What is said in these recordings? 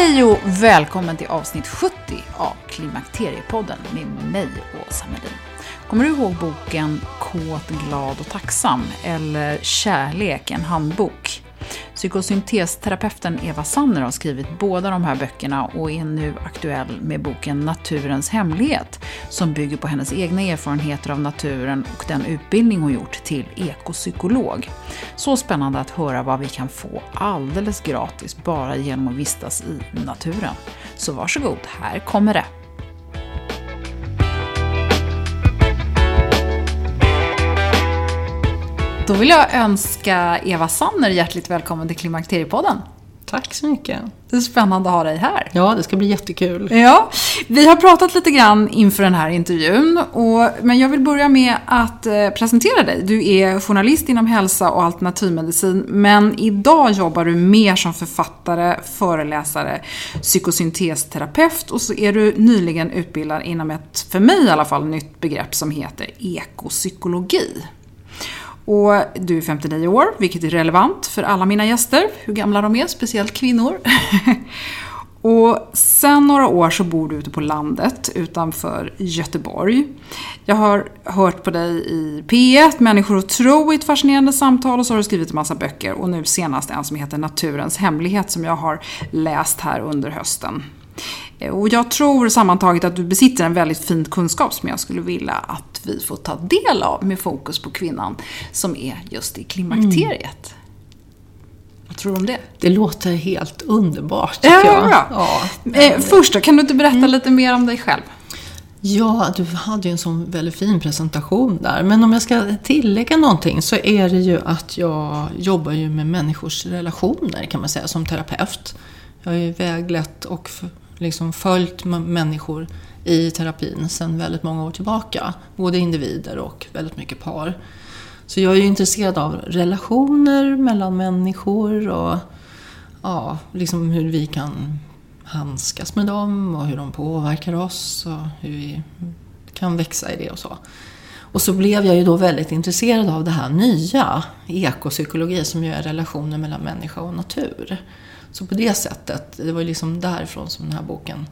Hej och välkommen till avsnitt 70 av Klimakteriepodden med mig, Åsa Medin. Kommer du ihåg boken Kåt, glad och tacksam eller Kärlek, en handbok? Psykosyntesterapeuten Eva Sanner har skrivit båda de här böckerna och är nu aktuell med boken Naturens hemlighet som bygger på hennes egna erfarenheter av naturen och den utbildning hon gjort till ekopsykolog. Så spännande att höra vad vi kan få alldeles gratis bara genom att vistas i naturen. Så varsågod, här kommer det! Då vill jag önska Eva Sanner hjärtligt välkommen till Klimakteriepodden. Tack så mycket. Det är spännande att ha dig här. Ja, det ska bli jättekul. Ja, vi har pratat lite grann inför den här intervjun. Och, men jag vill börja med att eh, presentera dig. Du är journalist inom hälsa och alternativmedicin. Men idag jobbar du mer som författare, föreläsare, psykosyntesterapeut och så är du nyligen utbildad inom ett, för mig i alla fall, nytt begrepp som heter ekopsykologi. Och du är 59 år, vilket är relevant för alla mina gäster, hur gamla de är, speciellt kvinnor. och sen några år så bor du ute på landet utanför Göteborg. Jag har hört på dig i P1, Människor och tro i ett fascinerande samtal och så har du skrivit en massa böcker och nu senast en som heter Naturens hemlighet som jag har läst här under hösten. Och jag tror sammantaget att du besitter en väldigt fin kunskap som jag skulle vilja att vi får ta del av med fokus på kvinnan som är just i klimakteriet. Mm. Vad tror du om det? Det låter helt underbart tycker ja, jag. Bra. Ja, eh, först då, kan du inte berätta mm. lite mer om dig själv? Ja, du hade ju en sån väldigt fin presentation där. Men om jag ska tillägga någonting så är det ju att jag jobbar ju med människors relationer kan man säga som terapeut. Jag har ju väglett och liksom följt människor i terapin sedan väldigt många år tillbaka. Både individer och väldigt mycket par. Så jag är ju intresserad av relationer mellan människor och ja, liksom hur vi kan handskas med dem och hur de påverkar oss och hur vi kan växa i det och så. Och så blev jag ju då väldigt intresserad av det här nya, ekopsykologi, som ju är relationer mellan människa och natur. Så på det sättet, det var ju liksom därifrån som den här boken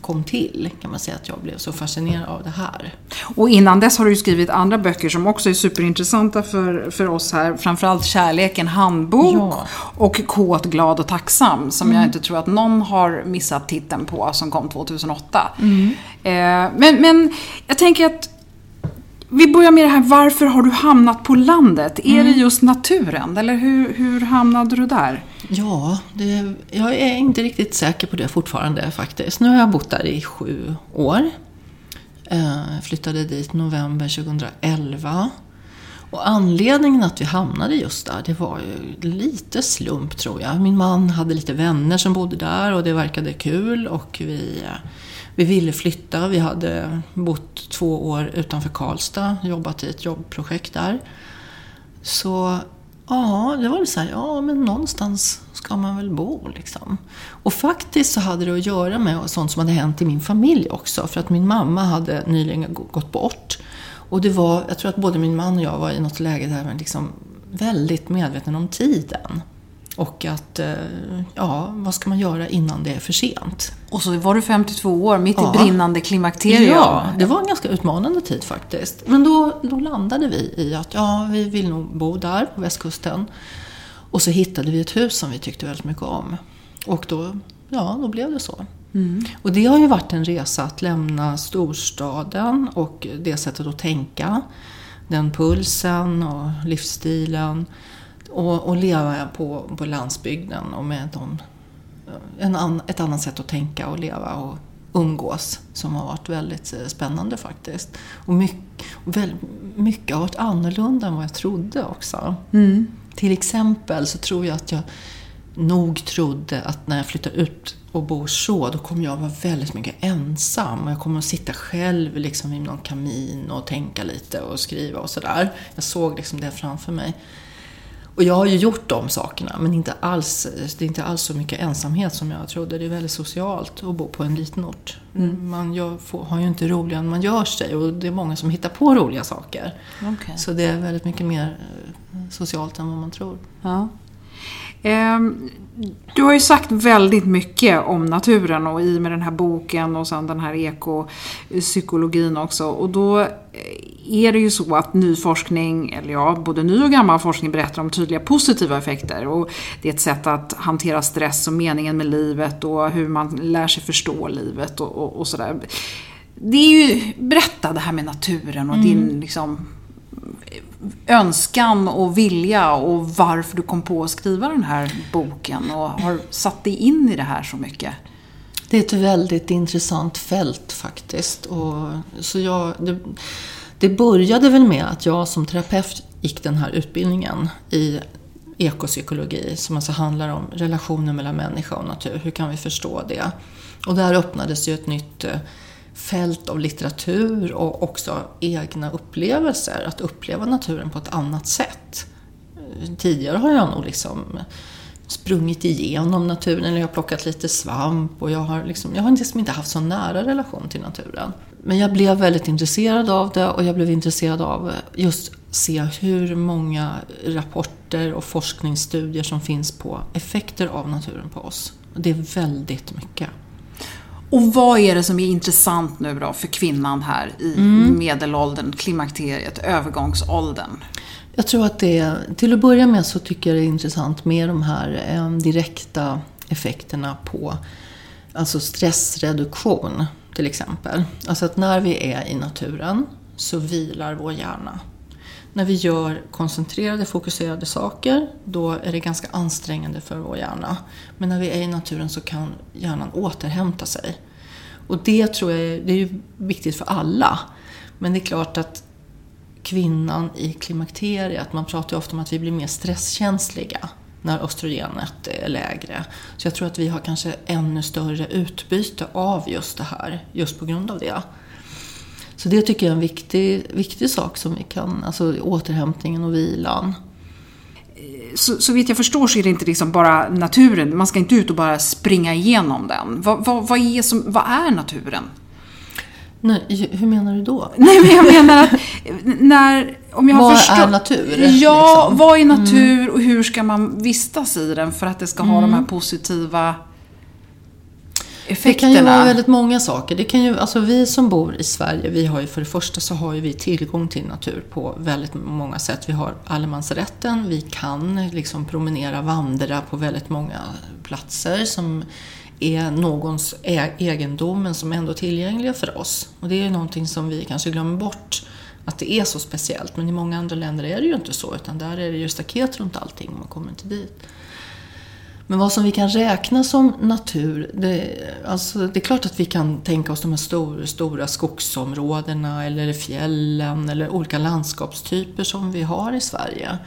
kom till, kan man säga att jag blev så fascinerad av det här. Och innan dess har du skrivit andra böcker som också är superintressanta för, för oss här. Framförallt Kärleken handbok ja. och Kåt, glad och tacksam som mm. jag inte tror att någon har missat titeln på, som kom 2008. Mm. Eh, men, men jag tänker att vi börjar med det här, varför har du hamnat på landet? Mm. Är det just naturen, eller hur, hur hamnade du där? Ja, det, jag är inte riktigt säker på det fortfarande faktiskt. Nu har jag bott där i sju år. Eh, flyttade dit november 2011. Och anledningen att vi hamnade just där, det var ju lite slump tror jag. Min man hade lite vänner som bodde där och det verkade kul och vi, eh, vi ville flytta. Vi hade bott två år utanför Karlstad, jobbat i ett jobbprojekt där. Så ja, det var så här, ja men någonstans ska man väl bo liksom. Och faktiskt så hade det att göra med sånt som hade hänt i min familj också. För att min mamma hade nyligen gått bort. Och det var, jag tror att både min man och jag var i något läge där man liksom väldigt medveten om tiden. Och att, eh, ja, vad ska man göra innan det är för sent? Och så var du 52 år, mitt ja. i brinnande klimakterium. Ja, det var en ganska utmanande tid faktiskt. Men då, då landade vi i att, ja, vi vill nog bo där på västkusten. Och så hittade vi ett hus som vi tyckte väldigt mycket om. Och då, ja, då blev det så. Mm. Och det har ju varit en resa att lämna storstaden och det sättet att tänka. Den pulsen och livsstilen. Och, och leva på, på landsbygden och med de, en an, ett annat sätt att tänka och leva och umgås som har varit väldigt eh, spännande faktiskt. Och mycket, väldigt, mycket har varit annorlunda än vad jag trodde också. Mm. Till exempel så tror jag att jag nog trodde att när jag flyttar ut och bor så, då kommer jag vara väldigt mycket ensam. Jag kommer att sitta själv liksom vid någon kamin och tänka lite och skriva och sådär. Jag såg liksom det framför mig. Och jag har ju gjort de sakerna, men inte alls, det är inte alls så mycket ensamhet som jag trodde. Det är väldigt socialt att bo på en liten ort. Mm. Man gör, får, har ju inte roligare än man gör sig och det är många som hittar på roliga saker. Okay. Så det är väldigt mycket mer eh, socialt än vad man tror. Ja. Ehm, du har ju sagt väldigt mycket om naturen och i med den här boken och sen den här ekopsykologin också. Och då eh, är det ju så att ny forskning, eller ja, både ny och gammal forskning berättar om tydliga positiva effekter. Och det är ett sätt att hantera stress och meningen med livet och hur man lär sig förstå livet och, och, och sådär. Det är ju, berätta det här med naturen och mm. din liksom önskan och vilja och varför du kom på att skriva den här boken och har satt dig in i det här så mycket? Det är ett väldigt intressant fält faktiskt. Och, så jag, det, det började väl med att jag som terapeut gick den här utbildningen i ekopsykologi som alltså handlar om relationer mellan människa och natur. Hur kan vi förstå det? Och där öppnades ju ett nytt eh, fält av litteratur och också egna upplevelser. Att uppleva naturen på ett annat sätt. Tidigare har jag nog liksom sprungit igenom naturen eller jag har plockat lite svamp och jag har, liksom, jag har liksom inte haft så nära relation till naturen. Men jag blev väldigt intresserad av det och jag blev intresserad av just se hur många rapporter och forskningsstudier som finns på effekter av naturen på oss. Det är väldigt mycket. Och vad är det som är intressant nu då för kvinnan här i mm. medelåldern, klimakteriet, övergångsåldern? Jag tror att det, till att börja med så tycker jag det är intressant med de här eh, direkta effekterna på alltså stressreduktion till exempel. Alltså att när vi är i naturen så vilar vår hjärna. När vi gör koncentrerade, fokuserade saker, då är det ganska ansträngande för vår hjärna. Men när vi är i naturen så kan hjärnan återhämta sig. Och det tror jag det är viktigt för alla. Men det är klart att kvinnan i klimakteriet, man pratar ju ofta om att vi blir mer stresskänsliga när östrogenet är lägre. Så jag tror att vi har kanske ännu större utbyte av just det här, just på grund av det. Så det tycker jag är en viktig, viktig sak som vi kan, alltså återhämtningen och vilan. Så, så vitt jag förstår så är det inte liksom bara naturen, man ska inte ut och bara springa igenom den. Vad, vad, vad, är, som, vad är naturen? Nej, hur menar du då? Nej, men jag menar att när... Om jag vad förstå... är natur? Ja, liksom? vad är natur mm. och hur ska man vistas i den för att det ska ha mm. de här positiva effekterna? Det kan ju vara väldigt många saker. Det kan ju, alltså vi som bor i Sverige, vi har ju för det första så har ju vi tillgång till natur på väldigt många sätt. Vi har allemansrätten, vi kan liksom promenera, vandra på väldigt många platser som är någons egendom men som är ändå tillgängliga för oss. Och det är ju någonting som vi kanske glömmer bort att det är så speciellt. Men i många andra länder är det ju inte så utan där är det ju staket runt allting och man kommer inte dit. Men vad som vi kan räkna som natur, det, alltså det är klart att vi kan tänka oss de här stor, stora skogsområdena eller fjällen eller olika landskapstyper som vi har i Sverige.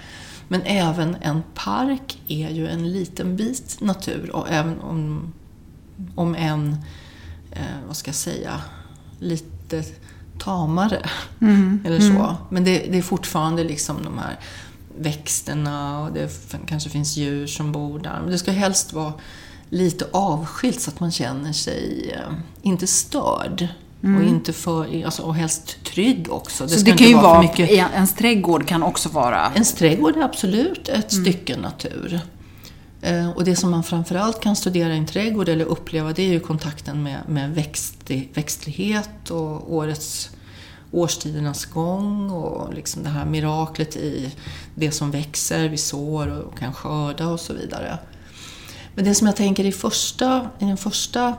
Men även en park är ju en liten bit natur och även om, om en, eh, vad ska jag säga, lite tamare. Mm. Eller så. Mm. Men det, det, är fortfarande liksom de här växterna och det kanske finns djur som bor där. Men det ska helst vara lite avskilt så att man känner sig eh, inte störd. Mm. Och, inte för, alltså, och helst trygg också. Det så det kan ju vara, mycket... ens trädgård kan också vara... Ens trädgård är absolut ett mm. stycke natur. Eh, och det som man framförallt kan studera i en trädgård eller uppleva det är ju kontakten med, med växtlig, växtlighet och årets årstidernas gång och liksom det här miraklet i det som växer, vi sår och kan skörda och så vidare. Men det som jag tänker i, första, i den första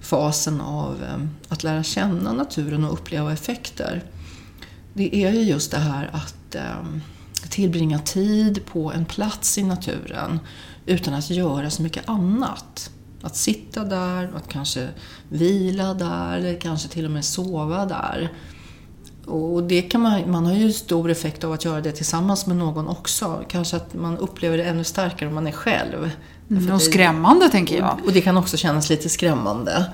fasen av ehm, att lära känna naturen och uppleva effekter, det är ju just det här att ehm, tillbringa tid på en plats i naturen utan att göra så mycket annat. Att sitta där, att kanske vila där eller kanske till och med sova där. Och det kan man, man har ju stor effekt av att göra det tillsammans med någon också. Kanske att man upplever det ännu starkare om man är själv. Mm, och skrämmande tänker jag. Och det kan också kännas lite skrämmande.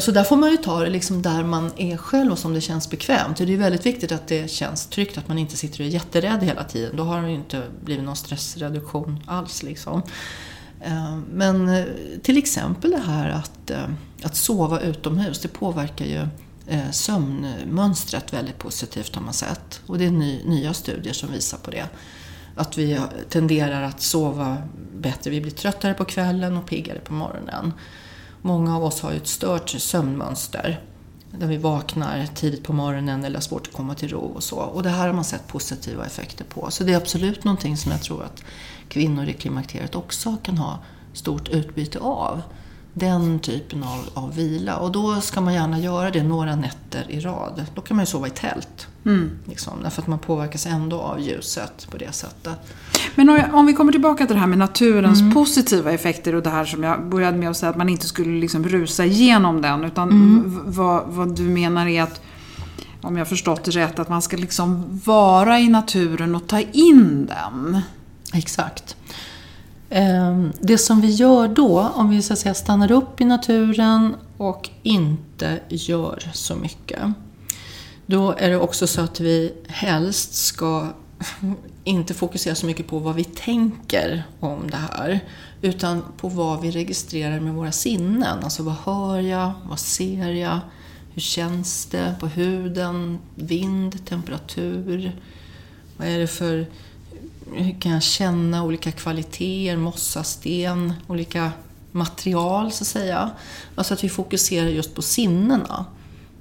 Så där får man ju ta det liksom där man är själv och som det känns bekvämt. Det är väldigt viktigt att det känns tryggt, att man inte sitter och är jätterädd hela tiden. Då har det ju inte blivit någon stressreduktion alls. Liksom. Eh, men eh, till exempel det här att, eh, att sova utomhus, det påverkar ju Eh, sömnmönstret väldigt positivt har man sett. Och det är ny, nya studier som visar på det. Att vi tenderar att sova bättre, vi blir tröttare på kvällen och piggare på morgonen. Många av oss har ju ett stört sömnmönster. Där vi vaknar tidigt på morgonen eller har svårt att komma till ro och så. Och det här har man sett positiva effekter på. Så det är absolut någonting som jag tror att kvinnor i klimakteriet också kan ha stort utbyte av den typen av, av vila. Och då ska man gärna göra det några nätter i rad. Då kan man ju sova i tält. Mm. Liksom, därför att man påverkas ändå av ljuset på det sättet. Men om vi kommer tillbaka till det här med naturens mm. positiva effekter och det här som jag började med att säga att man inte skulle liksom rusa igenom den. Utan mm. vad, vad du menar är att om jag förstått det rätt, att man ska liksom vara i naturen och ta in den. Exakt. Ehm, det som vi gör då, om vi så att säga stannar upp i naturen och inte gör så mycket. Då är det också så att vi helst ska inte fokusera så mycket på vad vi tänker om det här. Utan på vad vi registrerar med våra sinnen. Alltså vad hör jag? Vad ser jag? Hur känns det på huden? Vind, temperatur? Vad är det för hur kan jag känna olika kvaliteter, mossa, sten, olika material så att säga. Alltså att vi fokuserar just på sinnena.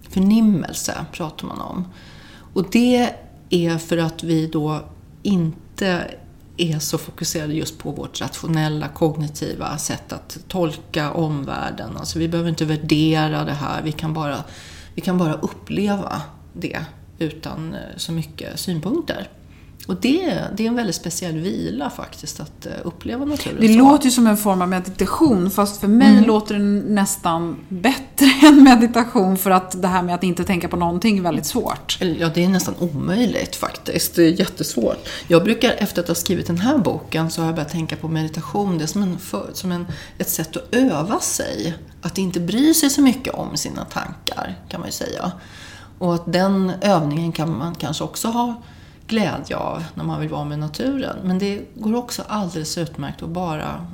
Förnimmelse pratar man om. Och det är för att vi då inte är så fokuserade just på vårt rationella, kognitiva sätt att tolka omvärlden. Alltså vi behöver inte värdera det här, vi kan bara, vi kan bara uppleva det utan eh, så mycket synpunkter. Och det, det är en väldigt speciell vila faktiskt, att eh, uppleva naturen Det så. låter ju som en form av meditation, fast för mig mm. låter det nästan bättre än meditation, för att det här med att inte tänka på någonting är väldigt svårt. Ja, det är nästan omöjligt faktiskt. Det är jättesvårt. Jag brukar, efter att ha skrivit den här boken, så har jag börjat tänka på meditation. Det är som, en, som en, ett sätt att öva sig. Att inte bry sig så mycket om sina tankar, kan man ju säga. Och att den övningen kan man kanske också ha glädje av när man vill vara med naturen. Men det går också alldeles utmärkt att bara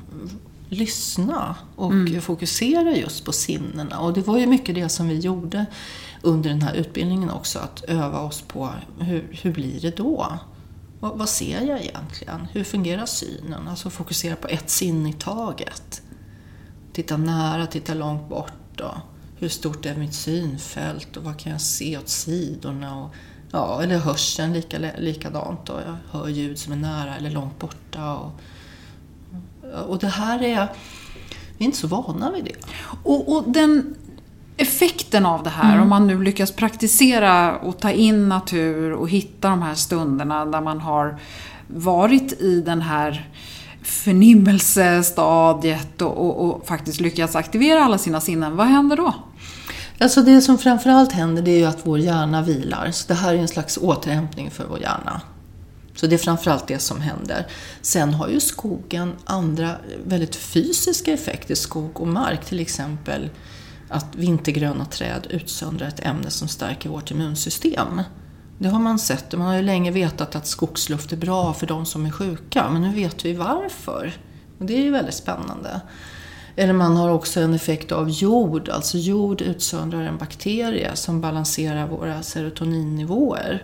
lyssna och mm. fokusera just på sinnena. Och det var ju mycket det som vi gjorde under den här utbildningen också, att öva oss på hur, hur blir det då? Vad, vad ser jag egentligen? Hur fungerar synen? Alltså fokusera på ett sinne i taget. Titta nära, titta långt bort. Och hur stort är mitt synfält och vad kan jag se åt sidorna? Och Ja, eller hörseln lika, likadant. Och jag hör ljud som är nära eller långt borta. Och, och det här är... Vi är inte så vana vid det. Och, och den effekten av det här, mm. om man nu lyckas praktisera och ta in natur och hitta de här stunderna där man har varit i den här förnimmelsestadiet och, och, och faktiskt lyckats aktivera alla sina sinnen, vad händer då? Alltså det som framförallt händer det är ju att vår hjärna vilar. Så det här är en slags återhämtning för vår hjärna. Så det är framförallt det som händer. Sen har ju skogen andra väldigt fysiska effekter, skog och mark. Till exempel att vintergröna träd utsöndrar ett ämne som stärker vårt immunsystem. Det har man sett. Man har ju länge vetat att skogsluft är bra för de som är sjuka. Men nu vet vi varför. Och det är ju väldigt spännande. Eller man har också en effekt av jord. Alltså jord utsöndrar en bakterie som balanserar våra serotoninnivåer.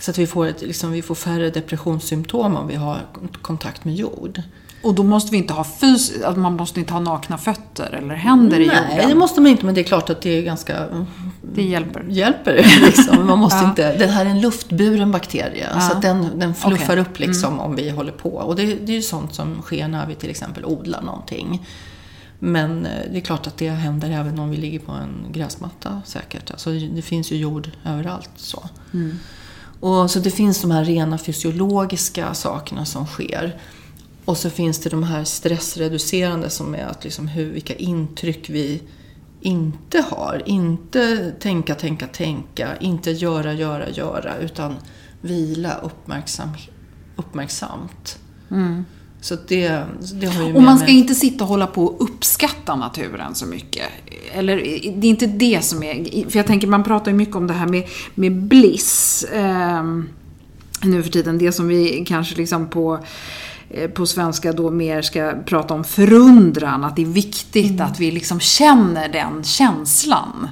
Så att vi får, ett, liksom, vi får färre depressionssymptom om vi har kontakt med jord. Och då måste vi inte ha fys att man måste inte ha nakna fötter eller händer i jorden? Nej, det måste man inte, men det är klart att det är ganska... Det hjälper. Hjälper liksom. Man måste ja. inte... Det här är en luftburen bakterie, ja. så att den, den fluffar okay. upp liksom mm. om vi håller på. Och det, det är ju sånt som sker när vi till exempel odlar någonting. Men eh, det är klart att det händer även om vi ligger på en gräsmatta säkert. Alltså, det finns ju jord överallt. Så. Mm. Och, så det finns de här rena fysiologiska sakerna som sker. Och så finns det de här stressreducerande som är att liksom hur, vilka intryck vi inte har. Inte tänka, tänka, tänka. Inte göra, göra, göra. Utan vila uppmärksam, uppmärksamt. Mm. Så det, det har ju och man ska med... inte sitta och hålla på och uppskatta naturen så mycket. Eller det är inte det som är... För jag tänker, man pratar ju mycket om det här med, med bliss. Eh, nu för tiden. Det som vi kanske liksom på eh, på svenska då mer ska prata om förundran, att det är viktigt mm. att vi liksom känner den känslan.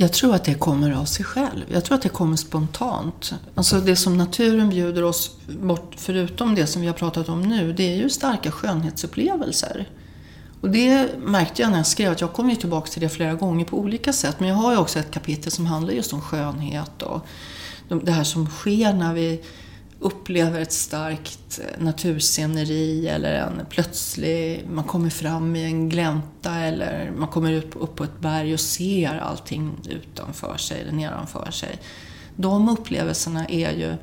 Jag tror att det kommer av sig själv. Jag tror att det kommer spontant. Alltså det som naturen bjuder oss bort, förutom det som vi har pratat om nu, det är ju starka skönhetsupplevelser. Och det märkte jag när jag skrev, att jag kommer ju tillbaka till det flera gånger på olika sätt. Men jag har ju också ett kapitel som handlar just om skönhet och det här som sker när vi upplever ett starkt eh, natursceneri eller en plötslig, man kommer fram i en glänta eller man kommer upp, upp på ett berg och ser allting utanför sig eller nedanför sig. De upplevelserna är ju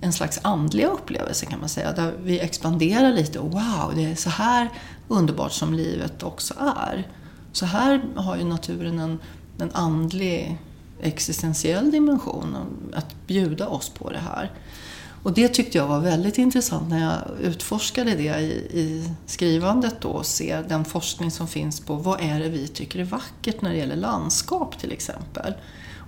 en slags andliga upplevelser kan man säga, där vi expanderar lite och wow, det är så här underbart som livet också är. Så här har ju naturen en, en andlig existentiell dimension att bjuda oss på det här. Och det tyckte jag var väldigt intressant när jag utforskade det i, i skrivandet då och se den forskning som finns på vad är det vi tycker är vackert när det gäller landskap till exempel.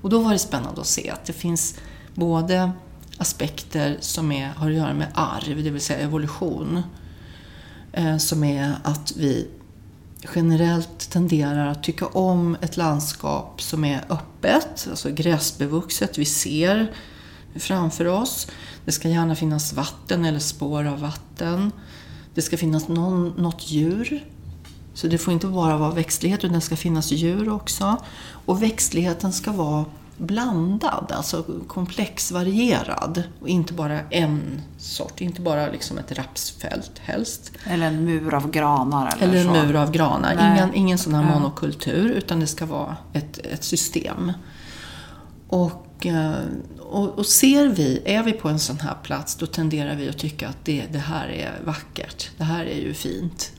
Och då var det spännande att se att det finns både aspekter som är, har att göra med arv, det vill säga evolution, eh, som är att vi generellt tenderar att tycka om ett landskap som är öppet, alltså gräsbevuxet, vi ser framför oss. Det ska gärna finnas vatten eller spår av vatten. Det ska finnas någon, något djur. Så det får inte bara vara växtlighet utan det ska finnas djur också. Och växtligheten ska vara blandad, alltså komplex, varierad. Och inte bara en sort, inte bara liksom ett rapsfält helst. Eller en mur av granar. Eller, eller en mur av granar. Ingen, ingen sån här monokultur, utan det ska vara ett, ett system. Och, eh, och, och, ser vi, är vi på en sån här plats, då tenderar vi att tycka att det, det här är vackert. Det här är ju fint.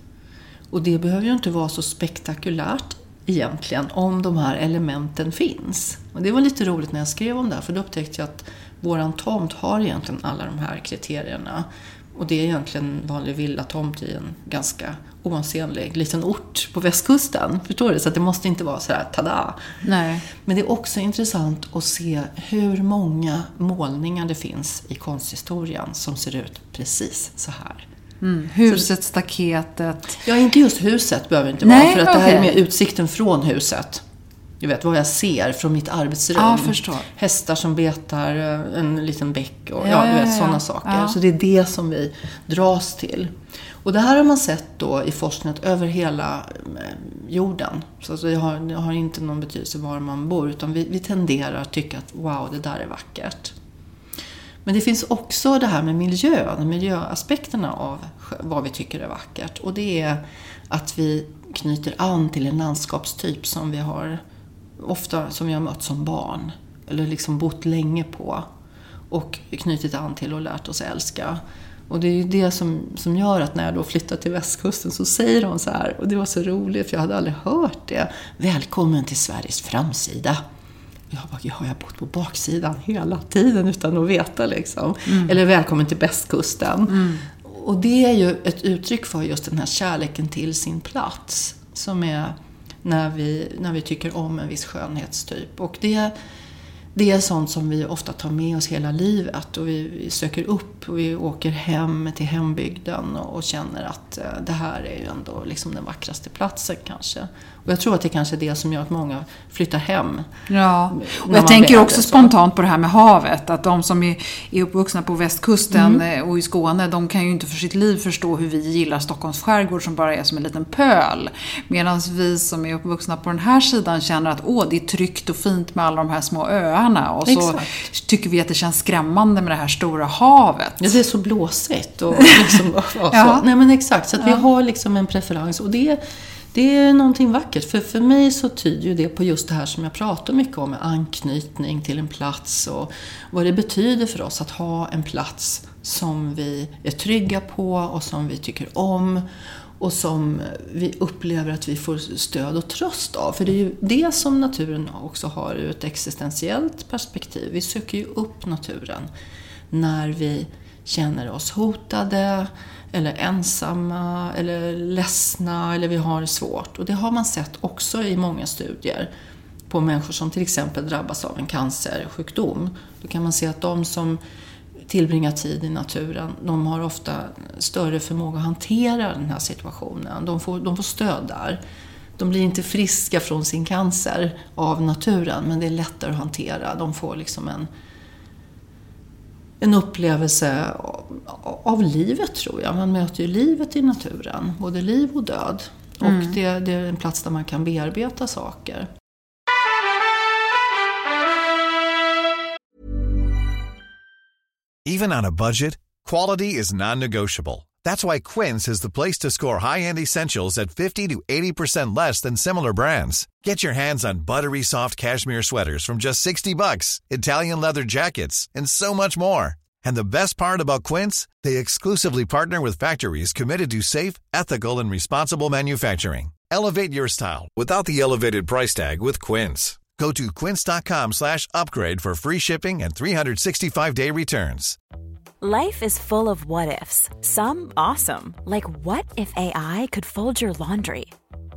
Och det behöver ju inte vara så spektakulärt egentligen, om de här elementen finns. Och det var lite roligt när jag skrev om det här, för då upptäckte jag att våran tomt har egentligen alla de här kriterierna. Och det är egentligen en vanlig villatomt i en ganska oansenlig liten ort på västkusten. Förstår du? Så det måste inte vara sådär tada. Nej. Men det är också intressant att se hur många målningar det finns i konsthistorien som ser ut precis så här. Mm. Huset, staketet. Ja, inte just huset behöver inte Nej, vara. För att okay. det här är mer utsikten från huset. Du vet, vad jag ser från mitt arbetsrum. Ja. Hästar som betar, eh, en liten bäck och ja, ja, du vet, sådana saker. Så det är det som vi dras till. Och det här har man sett då i forskningen över hela eh, jorden. Så det har, det har inte någon betydelse var man bor, utan vi, vi tenderar att tycka att wow, det där är vackert. Men det finns också det här med miljön, miljöaspekterna av vad vi tycker är vackert. Och det är att vi knyter an till en landskapstyp som vi har ofta som har mött som barn. Eller liksom bott länge på. Och knutit an till och lärt oss älska. Och det är ju det som, som gör att när jag då flyttar till västkusten så säger de så här, och det var så roligt för jag hade aldrig hört det. Välkommen till Sveriges framsida. Jag bara, ja, jag har bott på baksidan hela tiden utan att veta liksom. Mm. Eller välkommen till västkusten. Mm. Och det är ju ett uttryck för just den här kärleken till sin plats. Som är när vi, när vi tycker om en viss skönhetstyp. Och det det är sånt som vi ofta tar med oss hela livet och vi, vi söker upp och vi åker hem till hembygden och, och känner att eh, det här är ju ändå liksom den vackraste platsen kanske. Och jag tror att det kanske är det som gör att många flyttar hem. Ja, och jag tänker också spontant på det här med havet. Att de som är, är uppvuxna på västkusten mm. Eh, och i Skåne, de kan ju inte för sitt liv förstå hur vi gillar Stockholms skärgård som bara är som en liten pöl. Medan vi som är uppvuxna på den här sidan känner att åh, det är tryggt och fint med alla de här små öarna. Och så Exakt. tycker vi att det känns skrämmande med det här stora havet. Ja, det är så blåsigt och, liksom, och så. ja. Nej men exakt, så att vi har liksom en preferens. Och det det är någonting vackert. För, för mig så tyder ju det på just det här som jag pratar mycket om, med anknytning till en plats och vad det betyder för oss att ha en plats som vi är trygga på och som vi tycker om och som vi upplever att vi får stöd och tröst av. För det är ju det som naturen också har ur ett existentiellt perspektiv. Vi söker ju upp naturen när vi känner oss hotade, eller ensamma, eller ledsna, eller vi har det svårt. Och det har man sett också i många studier på människor som till exempel drabbas av en cancersjukdom. Då kan man se att de som tillbringar tid i naturen, de har ofta större förmåga att hantera den här situationen. De får, de får stöd där. De blir inte friska från sin cancer av naturen, men det är lättare att hantera. De får liksom en, en upplevelse av livet tror jag. Man möter ju livet i naturen, både liv och död. Mm. Och det, det är en plats där man kan bearbeta saker. Even on a budget, quality is non-negotiable. That's why Quince is the place to score high-end essentials at 50 to 80% less than similar brands. Get your hands on buttery soft cashmere sweaters from just 60 bucks, Italian leather jackets, and so much more. And the best part about Quince, they exclusively partner with factories committed to safe, ethical and responsible manufacturing. Elevate your style without the elevated price tag with Quince. Go to quince.com/upgrade for free shipping and 365-day returns. Life is full of what ifs. Some awesome, like what if AI could fold your laundry?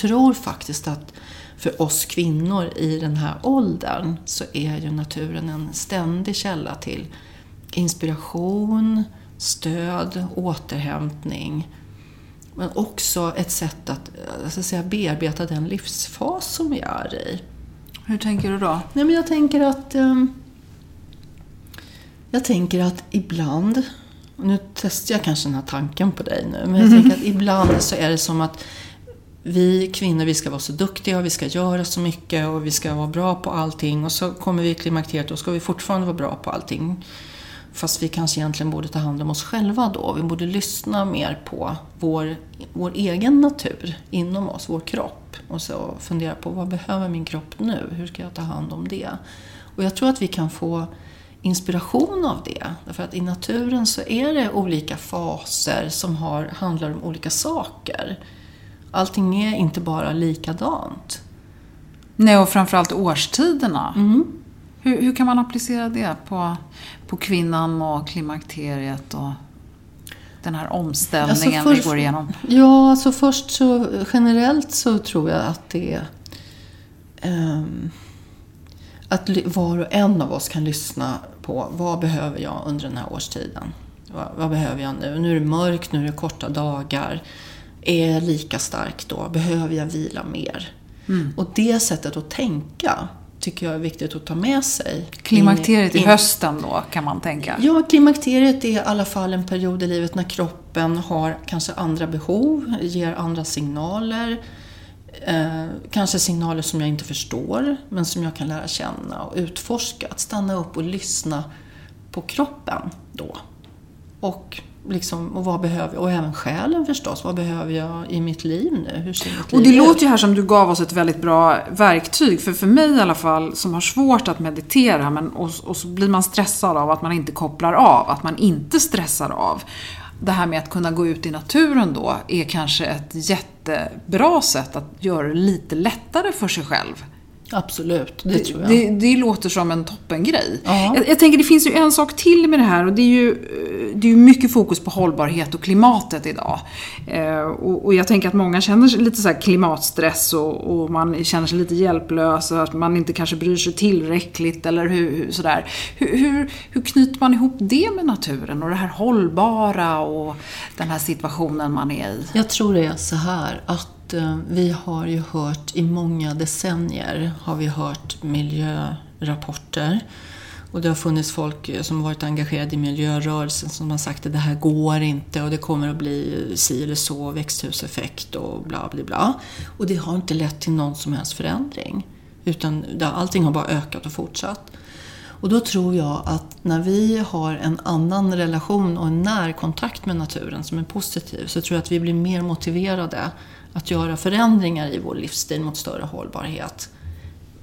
Tror faktiskt att för oss kvinnor i den här åldern så är ju naturen en ständig källa till inspiration, stöd, återhämtning. Men också ett sätt att, att säga, bearbeta den livsfas som vi är i. Hur tänker du då? Nej, men jag tänker att um, jag tänker att ibland Nu testar jag kanske den här tanken på dig nu. Men jag tänker att ibland så är det som att vi kvinnor, vi ska vara så duktiga och vi ska göra så mycket och vi ska vara bra på allting. Och så kommer vi i klimakteriet och ska vi fortfarande vara bra på allting. Fast vi kanske egentligen borde ta hand om oss själva då. Vi borde lyssna mer på vår, vår egen natur inom oss, vår kropp. Och så fundera på vad behöver min kropp nu? Hur ska jag ta hand om det? Och jag tror att vi kan få inspiration av det. Därför att i naturen så är det olika faser som har, handlar om olika saker. Allting är inte bara likadant. Nej, och framförallt årstiderna. Hur, hur kan man applicera det på, på kvinnan och klimakteriet och den här omställningen Alltså vi går igenom? Ja, alltså först så generellt så tror jag att det är ehm, att var och en av oss kan lyssna på vad behöver jag under den här årstiden? Vad, vad behöver jag nu? Nu är det mörkt, nu är det korta dagar. Är lika stark då? Behöver jag vila mer? Och det sättet att tänka tycker jag är viktigt att ta med sig. Klimakteriet i in- hösten då, kan man tänka. Ja, klimakteriet är i alla fall en period i livet när kroppen har kanske andra behov, ger andra signaler. Eh, kanske signaler som jag inte förstår, men som jag kan lära känna och utforska. Att stanna upp och lyssna på kroppen då. Och, liksom, och vad behöver Och även själen förstås. Vad behöver jag i mitt liv nu? Hur ser mitt Och det ut? låter ju här som du gav oss ett väldigt bra verktyg. För för mig i alla fall, som har svårt att meditera men, och, och så blir man stressad av att man inte kopplar av, att man inte stressar av. Det här med att kunna gå ut i naturen då är kanske ett jättebra sätt att göra det lite lättare för sig själv. Absolut, det, tror jag. Det, det låter som en toppengrej. Ja. Jag, jag tänker det finns ju en sak till med det här och det är ju, det är mycket fokus på hållbarhet och klimatet idag. Eh, och, och jag tänker att många känner sig lite så här klimatstress och, och man känner sig lite hjälplös och att man inte kanske bryr sig tillräckligt eller hur, hur, sådär. Hur, hur, hur knyter man ihop det med naturen och det här hållbara och den här situationen man är i? Jag tror det är så här att Eh, vi har ju hört i många decennier har vi hört miljörapporter. Och det har funnits folk eh, som varit engagerade i miljörörelsen som har sagt att det här går inte och det kommer att bli si eller så, växthuseffekt och bla bla bla. Och det har inte lett till någon som helst förändring. Utan allting har bara ökat och fortsatt. Och då tror jag att när vi har en annan relation och en närkontakt med naturen som är positiv så tror jag att vi blir mer motiverade att göra förändringar i vår livsstil mot större hållbarhet.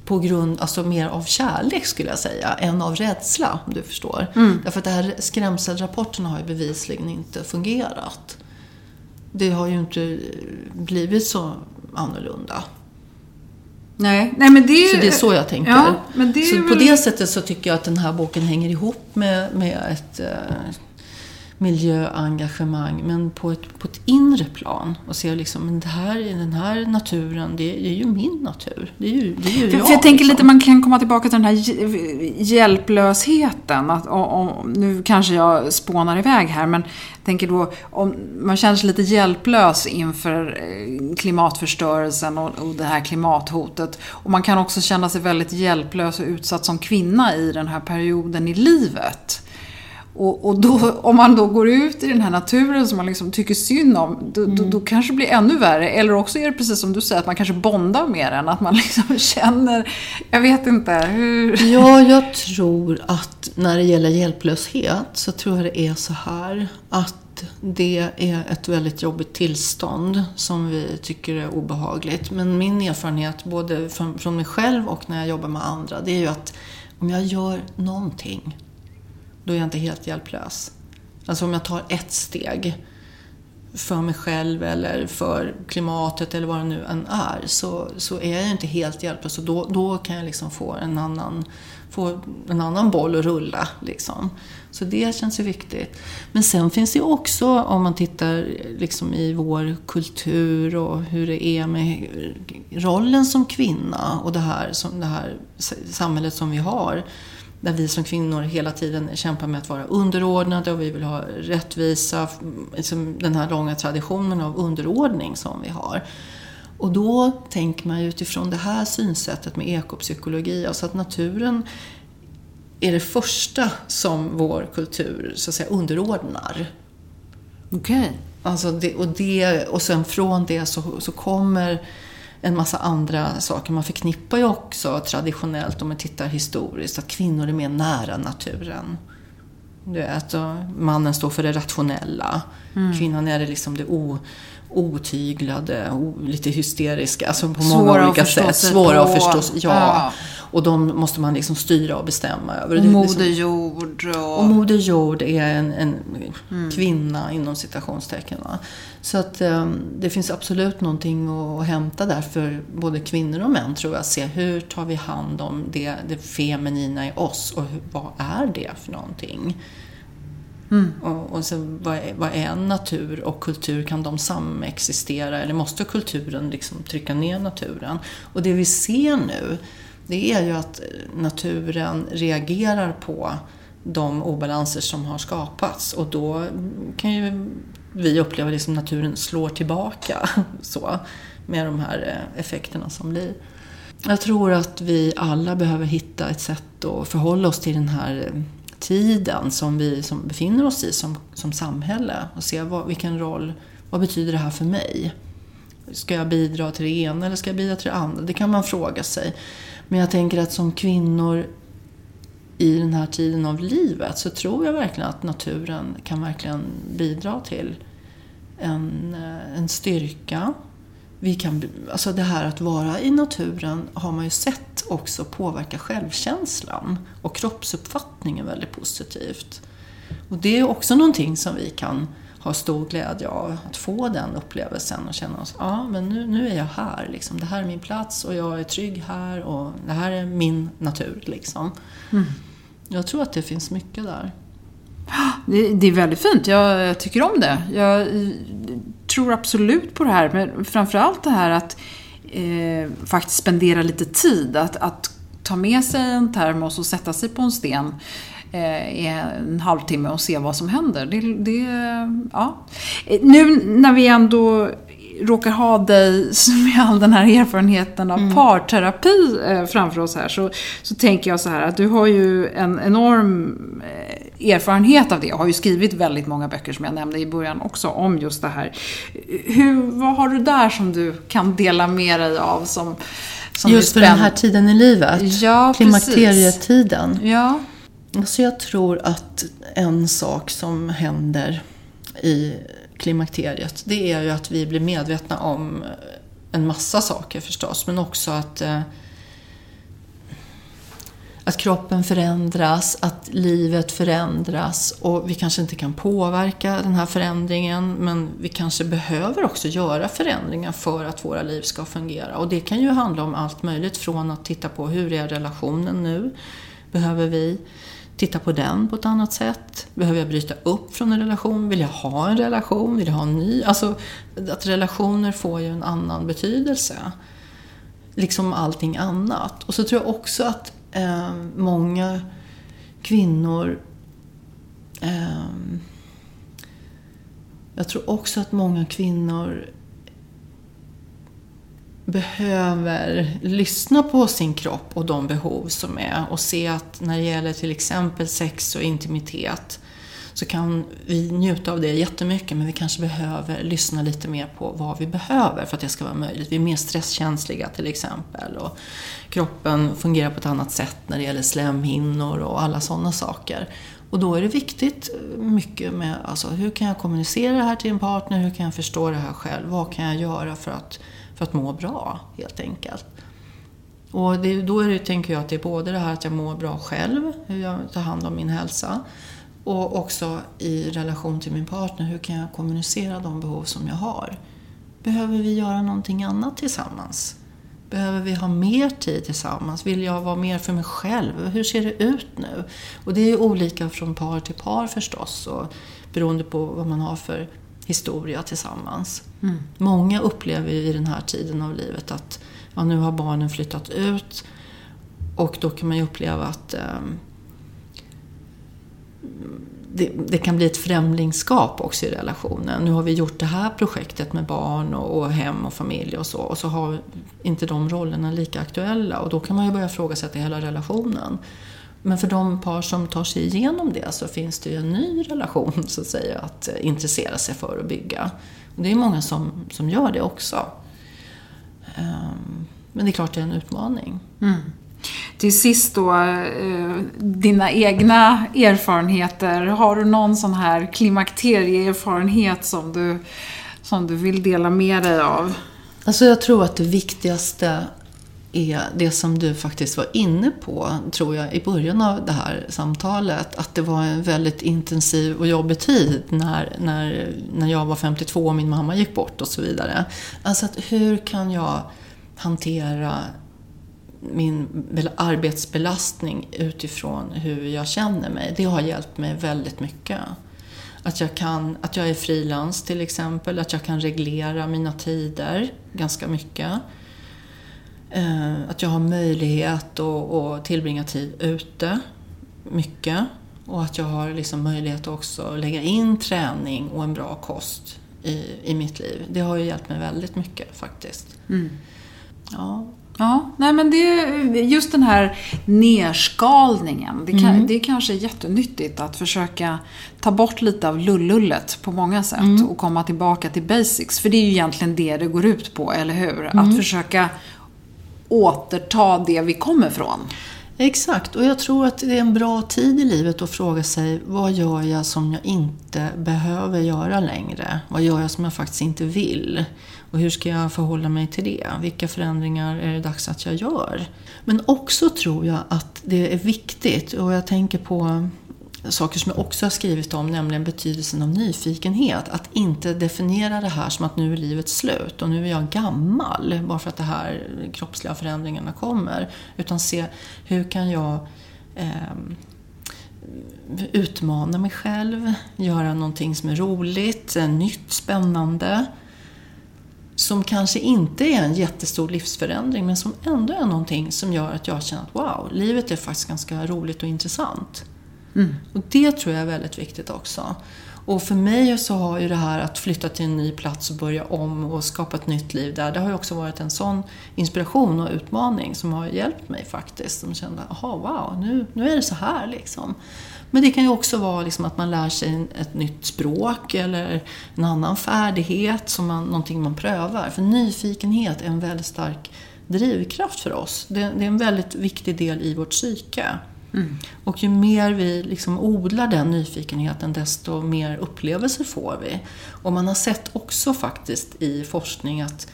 På grund, alltså mer av kärlek skulle jag säga, än av rädsla om du förstår. Därför att det här skrämselrapporterna har ju bevisligen inte fungerat. Det har ju inte blivit så annorlunda. Nej, nej men det är Så det är så jag tänker. Ja, så på väl- det sättet så tycker jag att den här boken hänger ihop med, med ett eh, miljöengagemang, men på ett, på ett inre plan. Och ser liksom, men det här, den här naturen, det, det är ju min natur. Det är ju, det är ju För, jag. för jag tänker liksom. lite, man kan komma tillbaka till den här hj- hjälplösheten. Att, och, och, nu kanske jag spånar iväg här, men jag tänker då om man känner sig lite hjälplös inför eh, klimatförstörelsen och, och det här klimathotet. Och man kan också känna sig väldigt hjälplös och utsatt som kvinna i den här perioden i livet. Och, och då, om man då går ut i den här naturen som man liksom tycker synd om, då, då, då kanske det blir ännu värre. Eller också är det precis som du säger, att man kanske bondar med den. Att man liksom känner, jag vet inte, hur... Ja, jag tror att när det gäller hjälplöshet så tror jag det är så här att det är ett väldigt jobbigt tillstånd som vi tycker är obehagligt. Men min erfarenhet, både från mig själv och när jag jobbar med andra, det är ju att om jag gör någonting, då är jag inte helt hjälplös. Alltså om jag tar ett steg för mig själv eller för klimatet eller vad det nu än är så, så är jag inte helt hjälplös och då, då kan jag liksom få en annan, få en annan boll att rulla. Liksom. Så det känns ju viktigt. Men sen finns det ju också, om man tittar liksom i vår kultur och hur det är med rollen som kvinna och det här, som det här samhället som vi har där vi som kvinnor hela tiden kämpar med att vara underordnade och vi vill ha rättvisa, liksom den här långa traditionen av underordning som vi har. Och då tänker man ju utifrån det här synsättet med ekopsykologi, alltså att naturen är det första som vår kultur så att säga underordnar. Okej. Okay. Alltså det, och, det, och sen från det så, så kommer en massa andra saker. Man förknippar ju också traditionellt, om man tittar historiskt, att kvinnor är mer nära naturen. Du vet, mannen står för det rationella. Mm. Kvinnan är det liksom det o, otyglade, lite hysteriska. Alltså på många Svåra olika sätt. Svåra att förstå. Ja. ja. Och de måste man liksom styra och bestämma över. Och Moder Jord. Och... och Moder Jord är en, en mm. kvinna inom citationstecken. Va? Så att um, det finns absolut någonting att, att hämta där för både kvinnor och män tror jag. Se hur tar vi hand om det, det feminina i oss och hur, vad är det för någonting? Mm. Och, och så, vad, är, vad är natur och kultur? Kan de samexistera eller måste kulturen liksom trycka ner naturen? Och det vi ser nu det är ju att naturen reagerar på de obalanser som har skapats och då kan ju vi uppleva det som naturen slår tillbaka så, med de här eh, effekterna som blir. Jag tror att vi alla behöver hitta ett sätt att förhålla oss till den här eh, tiden som vi som befinner oss i som, som samhälle och se vad, vilken roll, vad betyder det här för mig? Ska jag bidra till det ena eller ska jag bidra till det andra? Det kan man fråga sig. Men jag tänker att som kvinnor i den här tiden av livet så tror jag verkligen att naturen kan verkligen bidra till en, eh, en styrka. Vi kan, alltså det här att vara i naturen har man ju sett också påverka självkänslan och kroppsuppfattningen väldigt positivt. Och det är också någonting som vi kan har stor glädje av att få den upplevelsen och känna oss, ja men nu, nu är jag här, liksom. det här är min plats och jag är trygg här och det här är min natur. Liksom. Mm. Jag tror att det finns mycket där. Det, det, är väldigt fint, jag, jag tycker om det. Jag tror absolut på det här, men framförallt det här att eh, faktiskt spendera lite tid. Att, att ta med sig en termos och sätta sig på en sten Eh, i en halvtimme och se vad som händer. Det, det, ja. Nu när vi ändå råkar ha dig med all den här erfarenheten av mm. parterapi eh, framför oss här så, så tänker jag så här att du har ju en enorm eh, erfarenhet av det. Jag har ju skrivit väldigt många böcker som jag nämnde i början också om just det här. Hur, vad har du där som du kan dela med dig av som, som Just för den här tiden i livet? Ja, Klimakterietiden? Ja. Alltså jag tror att en sak som händer i klimakteriet, det är ju att vi blir medvetna om en massa saker förstås, men också att, eh, att kroppen förändras, att livet förändras och vi kanske inte kan påverka den här förändringen, men vi kanske behöver också göra förändringar för att våra liv ska fungera. Och det kan ju handla om allt möjligt, från att titta på hur är relationen nu? Behöver vi titta på den på ett annat sätt? Behöver jag bryta upp från en relation? Vill jag ha en relation? Vill jag ha en ny? Alltså, att relationer får ju en annan betydelse. Liksom allting annat. Och så tror jag också att eh, många kvinnor eh, jag tror också att många kvinnor behöver lyssna på sin kropp och de behov som är och se att när det gäller till exempel sex och intimitet så kan vi njuta av det jättemycket men vi kanske behöver lyssna lite mer på vad vi behöver för att det ska vara möjligt. Vi är mer stresskänsliga till exempel och kroppen fungerar på ett annat sätt när det gäller slemhinnor och alla sådana saker. Och då är det viktigt mycket med alltså, hur kan jag kommunicera det här till en partner, hur kan jag förstå det här själv, vad kan jag göra för att för att må bra, helt enkelt. Och det, då är det, tänker jag att det är både det här att jag mår bra själv, hur jag tar hand om min hälsa, och också i relation till min partner, hur kan jag kommunicera de behov som jag har? Behöver vi göra någonting annat tillsammans? Behöver vi ha mer tid tillsammans? Vill jag vara mer för mig själv? Hur ser det ut nu? Och det är olika från par till par förstås, och beroende på vad man har för historia tillsammans. Mm. Många upplever i den här tiden av livet att ja, nu har barnen flyttat ut och då kan man ju uppleva att eh, det, det, kan bli ett främlingskap också i relationen. Nu har vi gjort det här projektet med barn och, och, hem och familj och så och så har inte de rollerna lika aktuella och då kan man ju börja ifrågasätta hela relationen. Men för de par som tar sig igenom det så finns det ju en ny relation så att säga att intressera sig för och bygga. Och det är många som, som gör det också. Ehm, men det är klart det är en utmaning. Mm. Till sist då, eh, dina egna erfarenheter. Har du någon sån här klimakterieerfarenhet som du, som du vill dela med dig av? Alltså jag tror att det viktigaste är det som du faktiskt var inne på, tror jag, i början av det här samtalet. Att det var en väldigt intensiv och jobbig tid när, när, när jag var 52 och min mamma gick bort och så vidare. Alltså att hur kan jag hantera min arbetsbelastning utifrån hur jag känner mig. Det har hjälpt mig väldigt mycket. Att jag, kan, att jag är frilans till exempel, att jag kan reglera mina tider ganska mycket. Eh, att jag har möjlighet att, att tillbringa tid ute mycket. Och att jag har liksom möjlighet att också lägga in träning och en bra kost i, i mitt liv. Det har ju hjälpt mig väldigt mycket faktiskt. Mm. Ja. Ja, nej men det, just den här nerskalningen. Det, kan, mm. det är kanske jättenyttigt att försöka ta bort lite av lullullet på många sätt mm. och komma tillbaka till basics. För det är ju egentligen det det går ut på, eller hur? Mm. Att försöka återta det vi kommer från. Exakt, och jag tror att det är en bra tid i livet att fråga sig vad gör jag som jag inte behöver göra längre? Vad gör jag som jag faktiskt inte vill? Och hur ska jag förhålla mig till det? Vilka förändringar är det dags att jag gör? Men också tror jag att det är viktigt, och jag tänker på saker som jag också har skrivit om, nämligen betydelsen av nyfikenhet. Att inte definiera det här som att nu är livet slut och nu är jag gammal bara för att de här kroppsliga förändringarna kommer. Utan se hur kan jag eh, utmana mig själv, göra någonting som är roligt, nytt, spännande. Som kanske inte är en jättestor livsförändring men som ändå är någonting som gör att jag känner att wow, livet är faktiskt ganska roligt och intressant. Mm. Och det tror jag är väldigt viktigt också. Och för mig så har ju det här att flytta till en ny plats och börja om och skapa ett nytt liv där, det har ju också varit en sån inspiration och utmaning som har hjälpt mig faktiskt. Som kände, jaha, wow, nu, nu är det så här liksom. Men det kan ju också vara liksom att man lär sig ett nytt språk eller en annan färdighet, som man, någonting man prövar. För nyfikenhet är en väldigt stark drivkraft för oss. Det, det är en väldigt viktig del i vårt psyke. Mm. Och ju mer vi liksom odlar den nyfikenheten desto mer upplevelser får vi. Och man har sett också faktiskt i forskning att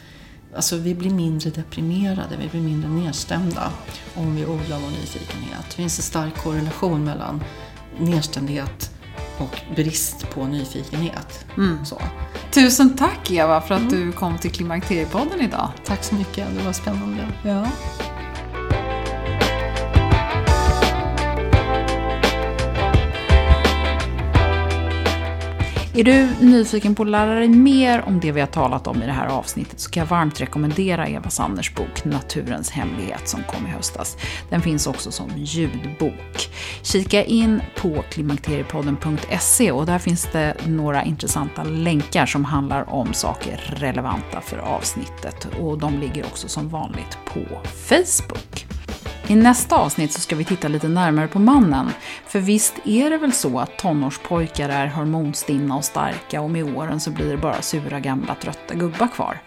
alltså, vi blir mindre deprimerade, vi blir mindre nedstämda om vi odlar vår nyfikenhet. Det finns en stark korrelation mellan nedstämdhet och brist på nyfikenhet. Mm. Så. Tusen tack Eva för att mm. du kom till Klimakteriepodden idag. Tack så mycket, det var spännande. Ja. Är du nyfiken på att lära dig mer om det vi har talat om i det här avsnittet så kan jag varmt rekommendera Eva Sanders bok Naturens hemlighet som kom i höstas. Den finns också som ljudbok. Kika in på klimakteriepodden.se och där finns det några intressanta länkar som handlar om saker relevanta för avsnittet och de ligger också som vanligt på Facebook. I nästa avsnitt så ska vi titta lite närmare på mannen. För visst är det väl så att tonårspojkar är hormonstinna och starka och med åren så blir det bara sura gamla trötta gubbar kvar.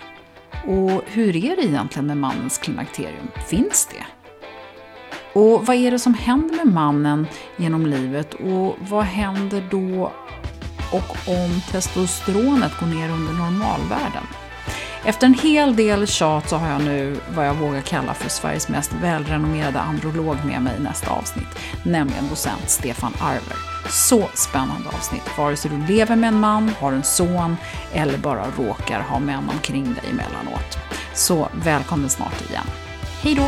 Och hur är det egentligen med mannens klimakterium? Finns det? Och vad är det som händer med mannen genom livet och vad händer då och om testosteronet går ner under normalvärden? Efter en hel del tjat så har jag nu vad jag vågar kalla för Sveriges mest välrenommerade androlog med mig i nästa avsnitt, nämligen docent Stefan Arver. Så spännande avsnitt, vare sig du lever med en man, har en son eller bara råkar ha män omkring dig emellanåt. Så välkommen snart igen. Hej då!